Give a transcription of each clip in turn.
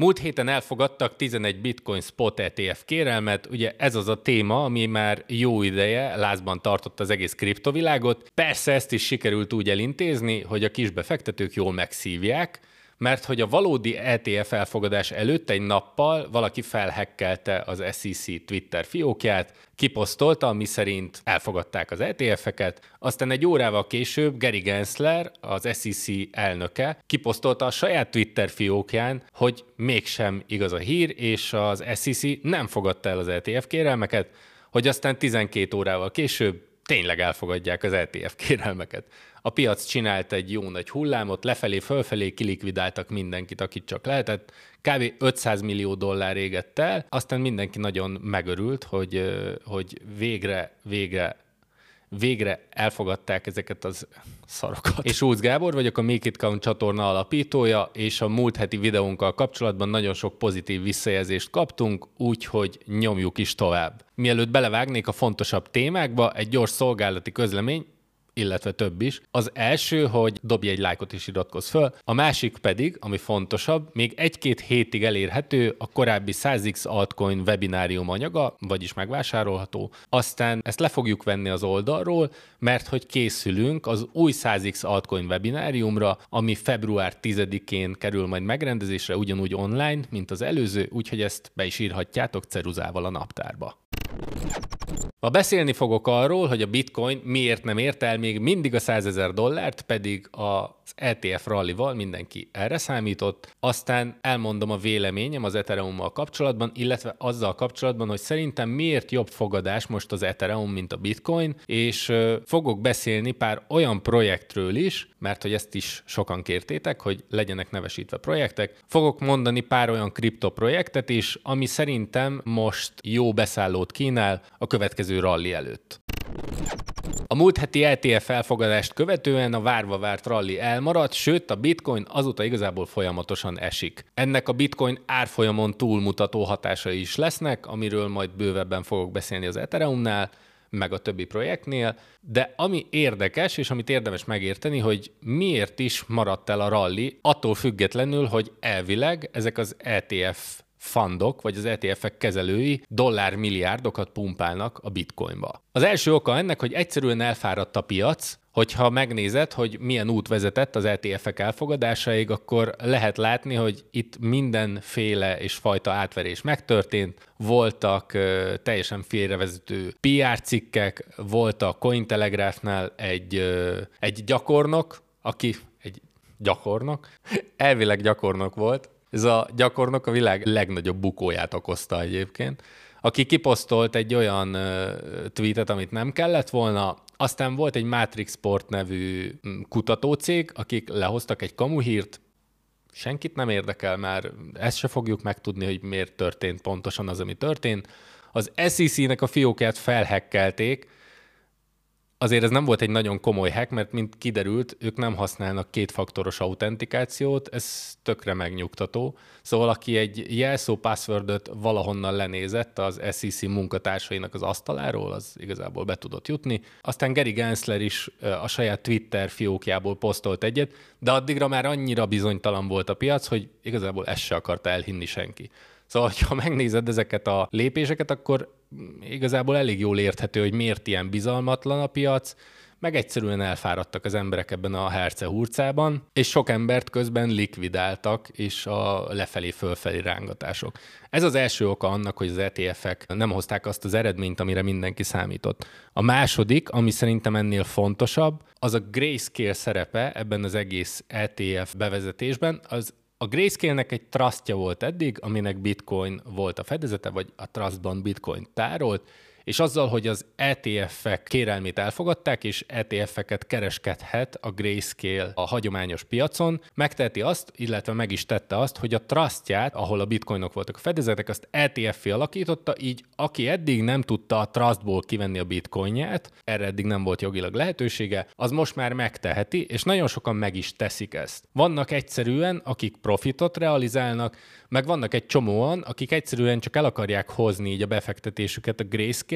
Múlt héten elfogadtak 11 bitcoin spot ETF kérelmet, ugye ez az a téma, ami már jó ideje lázban tartott az egész kriptovilágot. Persze ezt is sikerült úgy elintézni, hogy a kisbefektetők jól megszívják, mert hogy a valódi ETF elfogadás előtt egy nappal valaki felhekkelte az SEC Twitter fiókját, kiposztolta, ami szerint elfogadták az ETF-eket, aztán egy órával később Gary Gensler, az SEC elnöke, kiposztolta a saját Twitter fiókján, hogy mégsem igaz a hír, és az SEC nem fogadta el az ETF kérelmeket, hogy aztán 12 órával később tényleg elfogadják az ETF kérelmeket. A piac csinált egy jó nagy hullámot, lefelé, fölfelé kilikvidáltak mindenkit, akit csak lehetett. Kb. 500 millió dollár égett el, aztán mindenki nagyon megörült, hogy, hogy végre, végre végre elfogadták ezeket az szarokat. És Úz Gábor vagyok, a Make It Count csatorna alapítója, és a múlt heti videónkkal kapcsolatban nagyon sok pozitív visszajelzést kaptunk, úgyhogy nyomjuk is tovább. Mielőtt belevágnék a fontosabb témákba, egy gyors szolgálati közlemény, illetve több is. Az első, hogy dobj egy lájkot és iratkozz föl, a másik pedig, ami fontosabb, még egy-két hétig elérhető a korábbi 100x altcoin webinárium anyaga, vagyis megvásárolható. Aztán ezt le fogjuk venni az oldalról, mert hogy készülünk az új 100x altcoin webináriumra, ami február 10-én kerül majd megrendezésre, ugyanúgy online, mint az előző, úgyhogy ezt be is írhatjátok ceruzával a naptárba. Ma beszélni fogok arról, hogy a bitcoin miért nem ért el még mindig a 100 ezer dollárt, pedig az ETF rallival mindenki erre számított. Aztán elmondom a véleményem az Ethereum-mal kapcsolatban, illetve azzal kapcsolatban, hogy szerintem miért jobb fogadás most az Ethereum, mint a bitcoin, és fogok beszélni pár olyan projektről is, mert hogy ezt is sokan kértétek, hogy legyenek nevesítve projektek. Fogok mondani pár olyan kriptoprojektet is, ami szerintem most jó beszállót kínál a következő rally előtt. A múlt heti ETF elfogadást követően a várva várt rally elmaradt, sőt a bitcoin azóta igazából folyamatosan esik. Ennek a bitcoin árfolyamon túlmutató hatásai is lesznek, amiről majd bővebben fogok beszélni az Ethereumnál, meg a többi projektnél, de ami érdekes, és amit érdemes megérteni, hogy miért is maradt el a rally, attól függetlenül, hogy elvileg ezek az ETF fundok, vagy az ETF-ek kezelői dollármilliárdokat pumpálnak a bitcoinba. Az első oka ennek, hogy egyszerűen elfáradt a piac, hogyha megnézed, hogy milyen út vezetett az ETF-ek elfogadásaig, akkor lehet látni, hogy itt mindenféle és fajta átverés megtörtént. Voltak ö, teljesen félrevezető PR cikkek, volt a Cointelegraphnál egy, ö, egy gyakornok, aki egy gyakornok, elvileg gyakornok volt, ez a gyakornok a világ legnagyobb bukóját okozta egyébként, aki kiposztolt egy olyan tweetet, amit nem kellett volna, aztán volt egy Matrix Sport nevű kutatócég, akik lehoztak egy kamuhírt, senkit nem érdekel már, ezt se fogjuk megtudni, hogy miért történt pontosan az, ami történt. Az SEC-nek a fiókját felhekkelték, azért ez nem volt egy nagyon komoly hack, mert mint kiderült, ők nem használnak kétfaktoros autentikációt, ez tökre megnyugtató. Szóval aki egy jelszó passwordot valahonnan lenézett az SEC munkatársainak az asztaláról, az igazából be tudott jutni. Aztán Gary Gensler is a saját Twitter fiókjából posztolt egyet, de addigra már annyira bizonytalan volt a piac, hogy igazából ezt se akarta elhinni senki. Szóval, ha megnézed ezeket a lépéseket, akkor igazából elég jól érthető, hogy miért ilyen bizalmatlan a piac, meg egyszerűen elfáradtak az emberek ebben a herce hurcában, és sok embert közben likvidáltak, és a lefelé-fölfelé rángatások. Ez az első oka annak, hogy az ETF-ek nem hozták azt az eredményt, amire mindenki számított. A második, ami szerintem ennél fontosabb, az a grayscale szerepe ebben az egész ETF bevezetésben, az a Grayscale-nek egy trustja volt eddig, aminek bitcoin volt a fedezete, vagy a trustban bitcoin tárolt, és azzal, hogy az ETF-ek kérelmét elfogadták, és ETF-eket kereskedhet a Grayscale a hagyományos piacon, megteheti azt, illetve meg is tette azt, hogy a trustját, ahol a bitcoinok voltak a fedezetek, azt ETF-fi alakította, így aki eddig nem tudta a trustból kivenni a bitcoinját, erre eddig nem volt jogilag lehetősége, az most már megteheti, és nagyon sokan meg is teszik ezt. Vannak egyszerűen, akik profitot realizálnak, meg vannak egy csomóan, akik egyszerűen csak el akarják hozni így a befektetésüket a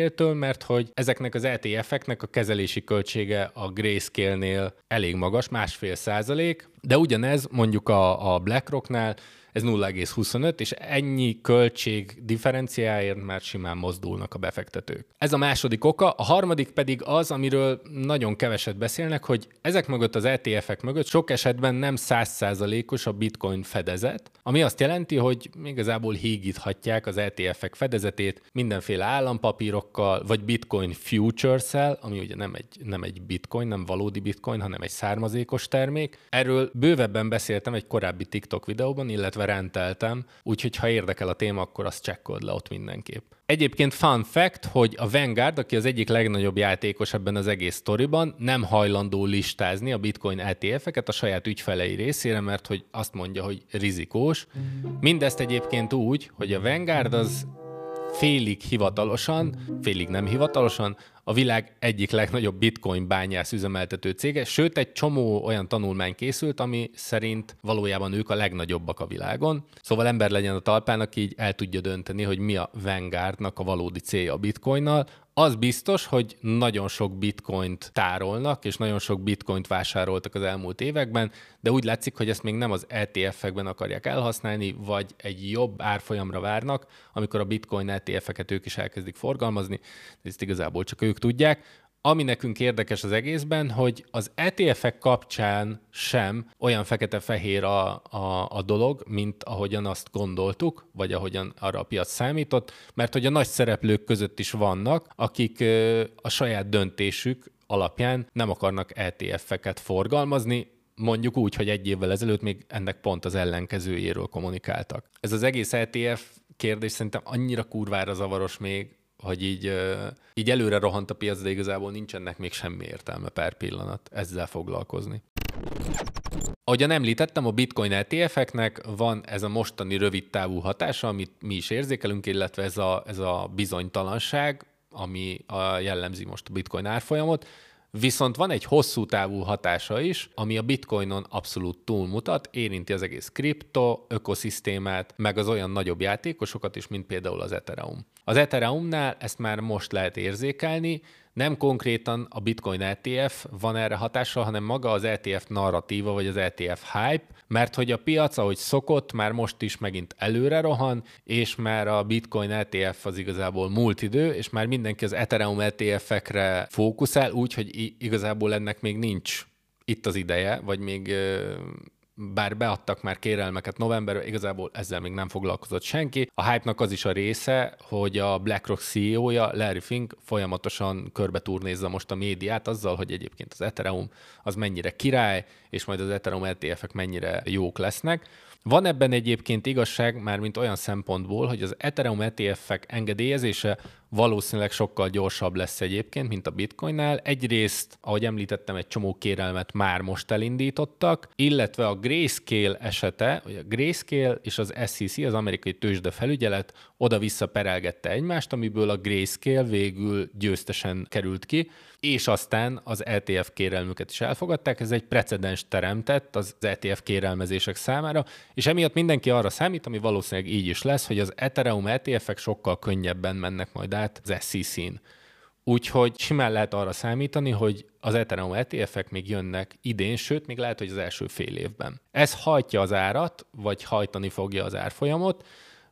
Grayscale-től, mert hogy ezeknek az ETF-eknek a kezelési költsége a Grayscale-nél elég magas, másfél százalék, de ugyanez mondjuk a, a BlackRocknál ez 0,25, és ennyi költség differenciáért már simán mozdulnak a befektetők. Ez a második oka, a harmadik pedig az, amiről nagyon keveset beszélnek, hogy ezek mögött az ETF-ek mögött sok esetben nem százszázalékos a bitcoin fedezet, ami azt jelenti, hogy igazából hígíthatják az ETF-ek fedezetét mindenféle állampapírokkal, vagy bitcoin futures-el, ami ugye nem egy, nem egy bitcoin, nem valódi bitcoin, hanem egy származékos termék. Erről bővebben beszéltem egy korábbi TikTok videóban, illetve rendeltem, úgyhogy ha érdekel a téma, akkor azt csekkold le ott mindenképp. Egyébként fun fact, hogy a Vanguard, aki az egyik legnagyobb játékos ebben az egész sztoriban, nem hajlandó listázni a bitcoin ETF-eket a saját ügyfelei részére, mert hogy azt mondja, hogy rizikós. Mindezt egyébként úgy, hogy a Vanguard az félig hivatalosan, félig nem hivatalosan a világ egyik legnagyobb bitcoin bányász üzemeltető cége, sőt egy csomó olyan tanulmány készült, ami szerint valójában ők a legnagyobbak a világon. Szóval ember legyen a talpának, így el tudja dönteni, hogy mi a Vanguardnak a valódi célja a bitcoinnal, az biztos, hogy nagyon sok bitcoint tárolnak, és nagyon sok bitcoint vásároltak az elmúlt években, de úgy látszik, hogy ezt még nem az ETF-ekben akarják elhasználni, vagy egy jobb árfolyamra várnak, amikor a bitcoin ETF-eket ők is elkezdik forgalmazni, de ezt igazából csak ők tudják. Ami nekünk érdekes az egészben, hogy az ETF-ek kapcsán sem olyan fekete-fehér a, a, a dolog, mint ahogyan azt gondoltuk, vagy ahogyan arra a piac számított, mert hogy a nagy szereplők között is vannak, akik a saját döntésük alapján nem akarnak ETF-eket forgalmazni, mondjuk úgy, hogy egy évvel ezelőtt még ennek pont az ellenkezőjéről kommunikáltak. Ez az egész ETF kérdés szerintem annyira kurvára zavaros még, hogy így, így előre rohant a piac, de igazából nincsenek még semmi értelme per pillanat ezzel foglalkozni. Ahogyan említettem, a bitcoin ETF-eknek van ez a mostani rövid távú hatása, amit mi is érzékelünk, illetve ez a, ez a bizonytalanság, ami a jellemzi most a bitcoin árfolyamot, Viszont van egy hosszú távú hatása is, ami a bitcoinon abszolút túlmutat, érinti az egész kripto ökoszisztémát, meg az olyan nagyobb játékosokat is, mint például az Ethereum. Az Ethereumnál ezt már most lehet érzékelni, nem konkrétan a Bitcoin ETF van erre hatással, hanem maga az ETF narratíva, vagy az ETF hype, mert hogy a piac, ahogy szokott, már most is megint előre rohan, és már a Bitcoin ETF az igazából múlt idő, és már mindenki az Ethereum ETF-ekre fókuszál, úgyhogy igazából ennek még nincs itt az ideje, vagy még bár beadtak már kérelmeket novemberben, igazából ezzel még nem foglalkozott senki. A hype-nak az is a része, hogy a BlackRock CEO-ja, Larry Fink folyamatosan körbe turnézza most a médiát azzal, hogy egyébként az Ethereum az mennyire király, és majd az Ethereum ETF-ek mennyire jók lesznek. Van ebben egyébként igazság, már mint olyan szempontból, hogy az Ethereum ETF-ek engedélyezése valószínűleg sokkal gyorsabb lesz egyébként, mint a Bitcoinnál. Egyrészt, ahogy említettem, egy csomó kérelmet már most elindítottak, illetve a Grayscale esete, a Grayscale és az SEC, az amerikai tőzsde felügyelet oda-vissza perelgette egymást, amiből a Grayscale végül győztesen került ki, és aztán az ETF kérelmüket is elfogadták. Ez egy precedens teremtett az ETF kérelmezések számára, és emiatt mindenki arra számít, ami valószínűleg így is lesz, hogy az Ethereum ETF-ek sokkal könnyebben mennek majd át az SEC-n. Úgyhogy simán lehet arra számítani, hogy az Ethereum ETF-ek még jönnek idén, sőt, még lehet, hogy az első fél évben. Ez hajtja az árat, vagy hajtani fogja az árfolyamot,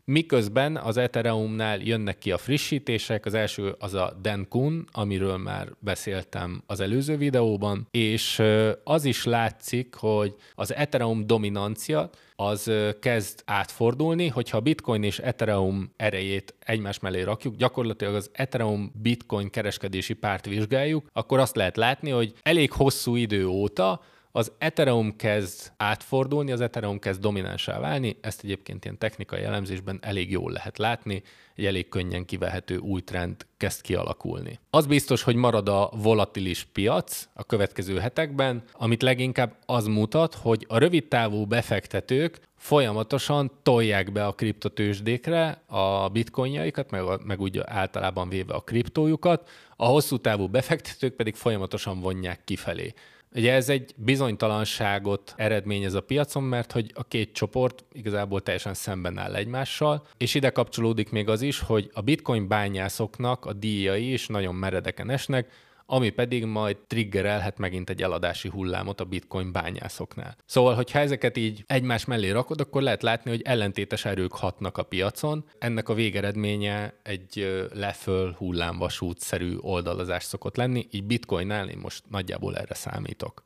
Miközben az Ethereumnál jönnek ki a frissítések, az első az a Denkun, amiről már beszéltem az előző videóban, és az is látszik, hogy az Ethereum dominancia az kezd átfordulni, hogyha Bitcoin és Ethereum erejét egymás mellé rakjuk, gyakorlatilag az Ethereum Bitcoin kereskedési párt vizsgáljuk, akkor azt lehet látni, hogy elég hosszú idő óta az Ethereum kezd átfordulni, az Ethereum kezd dominánsá válni, ezt egyébként ilyen technikai elemzésben elég jól lehet látni, egy elég könnyen kivehető új trend kezd kialakulni. Az biztos, hogy marad a volatilis piac a következő hetekben, amit leginkább az mutat, hogy a rövid távú befektetők folyamatosan tolják be a kriptotősdékre a bitcoinjaikat, meg, meg úgy általában véve a kriptójukat, a hosszú távú befektetők pedig folyamatosan vonják kifelé. Ugye ez egy bizonytalanságot eredményez a piacon, mert hogy a két csoport igazából teljesen szemben áll egymással, és ide kapcsolódik még az is, hogy a bitcoin bányászoknak a díjai is nagyon meredeken esnek, ami pedig majd triggerelhet megint egy eladási hullámot a bitcoin bányászoknál. Szóval, hogyha ezeket így egymás mellé rakod, akkor lehet látni, hogy ellentétes erők hatnak a piacon. Ennek a végeredménye egy leföl hullámvasútszerű oldalazás szokott lenni, így bitcoinnál én most nagyjából erre számítok.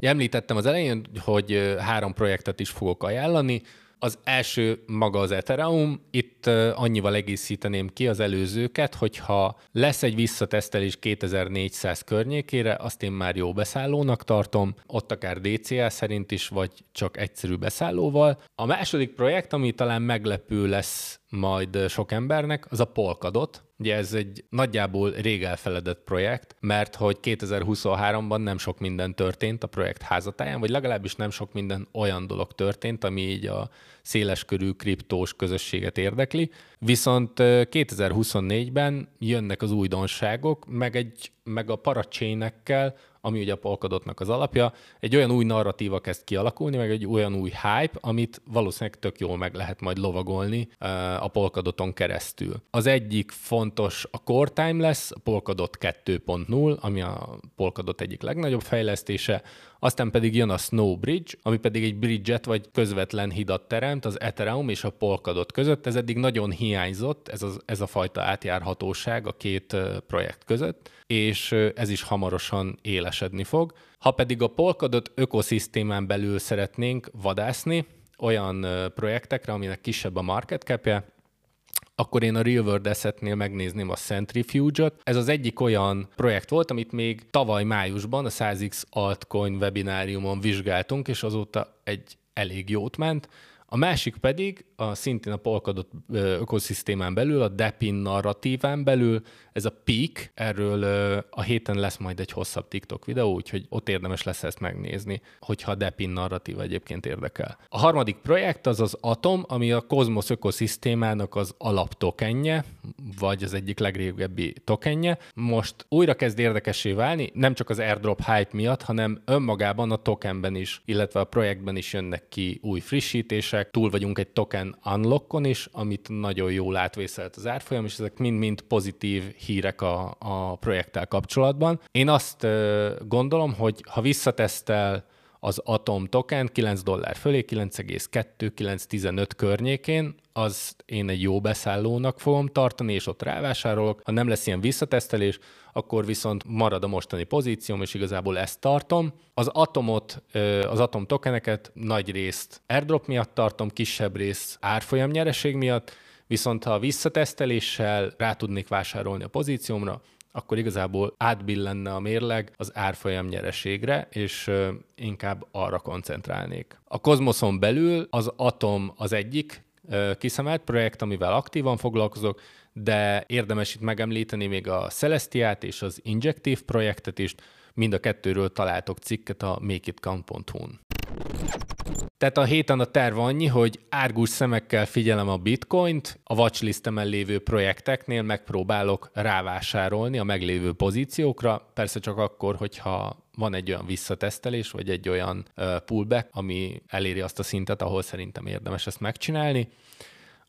Említettem az elején, hogy három projektet is fogok ajánlani. Az első maga az Ethereum, itt annyival egészíteném ki az előzőket, hogyha lesz egy visszatesztelés 2400 környékére, azt én már jó beszállónak tartom, ott akár DCA szerint is, vagy csak egyszerű beszállóval. A második projekt, ami talán meglepő lesz majd sok embernek, az a Polkadot. Ugye ez egy nagyjából rég elfeledett projekt, mert hogy 2023-ban nem sok minden történt a projekt házatáján, vagy legalábbis nem sok minden olyan dolog történt, ami így a széleskörű kriptós közösséget érdekli. Viszont 2024-ben jönnek az újdonságok, meg, egy, meg a paracsénekkel ami ugye a Polkadotnak az alapja, egy olyan új narratíva kezd kialakulni, meg egy olyan új hype, amit valószínűleg tök jól meg lehet majd lovagolni a Polkadoton keresztül. Az egyik fontos a Core Time lesz, a Polkadot 2.0, ami a Polkadot egyik legnagyobb fejlesztése, aztán pedig jön a Snow Bridge, ami pedig egy bridge-et vagy közvetlen hidat teremt az Ethereum és a Polkadot között. Ez eddig nagyon hiányzott, ez, az, ez a fajta átjárhatóság a két projekt között, és ez is hamarosan élesedni fog. Ha pedig a Polkadot ökoszisztémán belül szeretnénk vadászni, olyan projektekre, aminek kisebb a market capje, akkor én a Real World Asset-nél megnézném a Centrifuge-ot. Ez az egyik olyan projekt volt, amit még tavaly májusban a 100x altcoin webináriumon vizsgáltunk, és azóta egy elég jót ment. A másik pedig a szintén a Polkadot ökoszisztémán belül, a Depin narratíván belül, ez a Peak, erről a héten lesz majd egy hosszabb TikTok videó, úgyhogy ott érdemes lesz ezt megnézni, hogyha a Depin narratív egyébként érdekel. A harmadik projekt az az Atom, ami a Cosmos ökoszisztémának az alaptokenje, vagy az egyik legrégebbi tokenje. Most újra kezd érdekessé válni, nem csak az airdrop hype miatt, hanem önmagában a tokenben is, illetve a projektben is jönnek ki új frissítések, túl vagyunk egy token unlockon is, amit nagyon jól átvészelt az árfolyam, és ezek mind-mind pozitív hírek a, a projekttel kapcsolatban. Én azt gondolom, hogy ha visszatesztel az Atom token 9 dollár fölé, 9,2-9,15 környékén, az én egy jó beszállónak fogom tartani, és ott rávásárolok. Ha nem lesz ilyen visszatesztelés, akkor viszont marad a mostani pozícióm, és igazából ezt tartom. Az atomot, az atom tokeneket nagy részt airdrop miatt tartom, kisebb rész árfolyam nyereség miatt, viszont ha visszateszteléssel rá tudnék vásárolni a pozíciómra, akkor igazából átbillenne a mérleg az árfolyam nyereségre, és inkább arra koncentrálnék. A kozmoszon belül az Atom az egyik kiszemelt projekt, amivel aktívan foglalkozok, de érdemes itt megemlíteni még a Celestiát és az Injective projektet is, mind a kettőről találtok cikket a makeitcount.hu-n. Tehát a héten a terv annyi, hogy árgus szemekkel figyelem a bitcoint, a watchlistemen lévő projekteknél megpróbálok rávásárolni a meglévő pozíciókra, persze csak akkor, hogyha van egy olyan visszatesztelés, vagy egy olyan pullback, ami eléri azt a szintet, ahol szerintem érdemes ezt megcsinálni.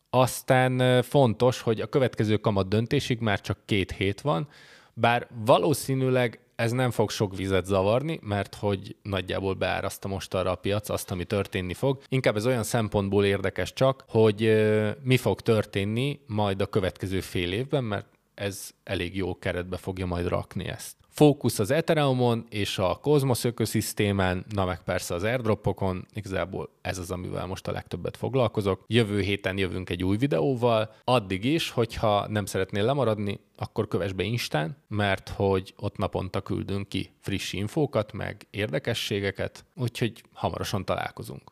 Aztán fontos, hogy a következő kamat döntésig már csak két hét van, bár valószínűleg ez nem fog sok vizet zavarni, mert hogy nagyjából beáraszta most arra a piac azt, ami történni fog. Inkább ez olyan szempontból érdekes csak, hogy mi fog történni majd a következő fél évben, mert ez elég jó keretbe fogja majd rakni ezt. Fókusz az Ethereumon és a Cosmos ökoszisztémán, na meg persze az airdropokon, igazából ez az, amivel most a legtöbbet foglalkozok. Jövő héten jövünk egy új videóval, addig is, hogyha nem szeretnél lemaradni, akkor kövess be Instán, mert hogy ott naponta küldünk ki friss infókat, meg érdekességeket, úgyhogy hamarosan találkozunk.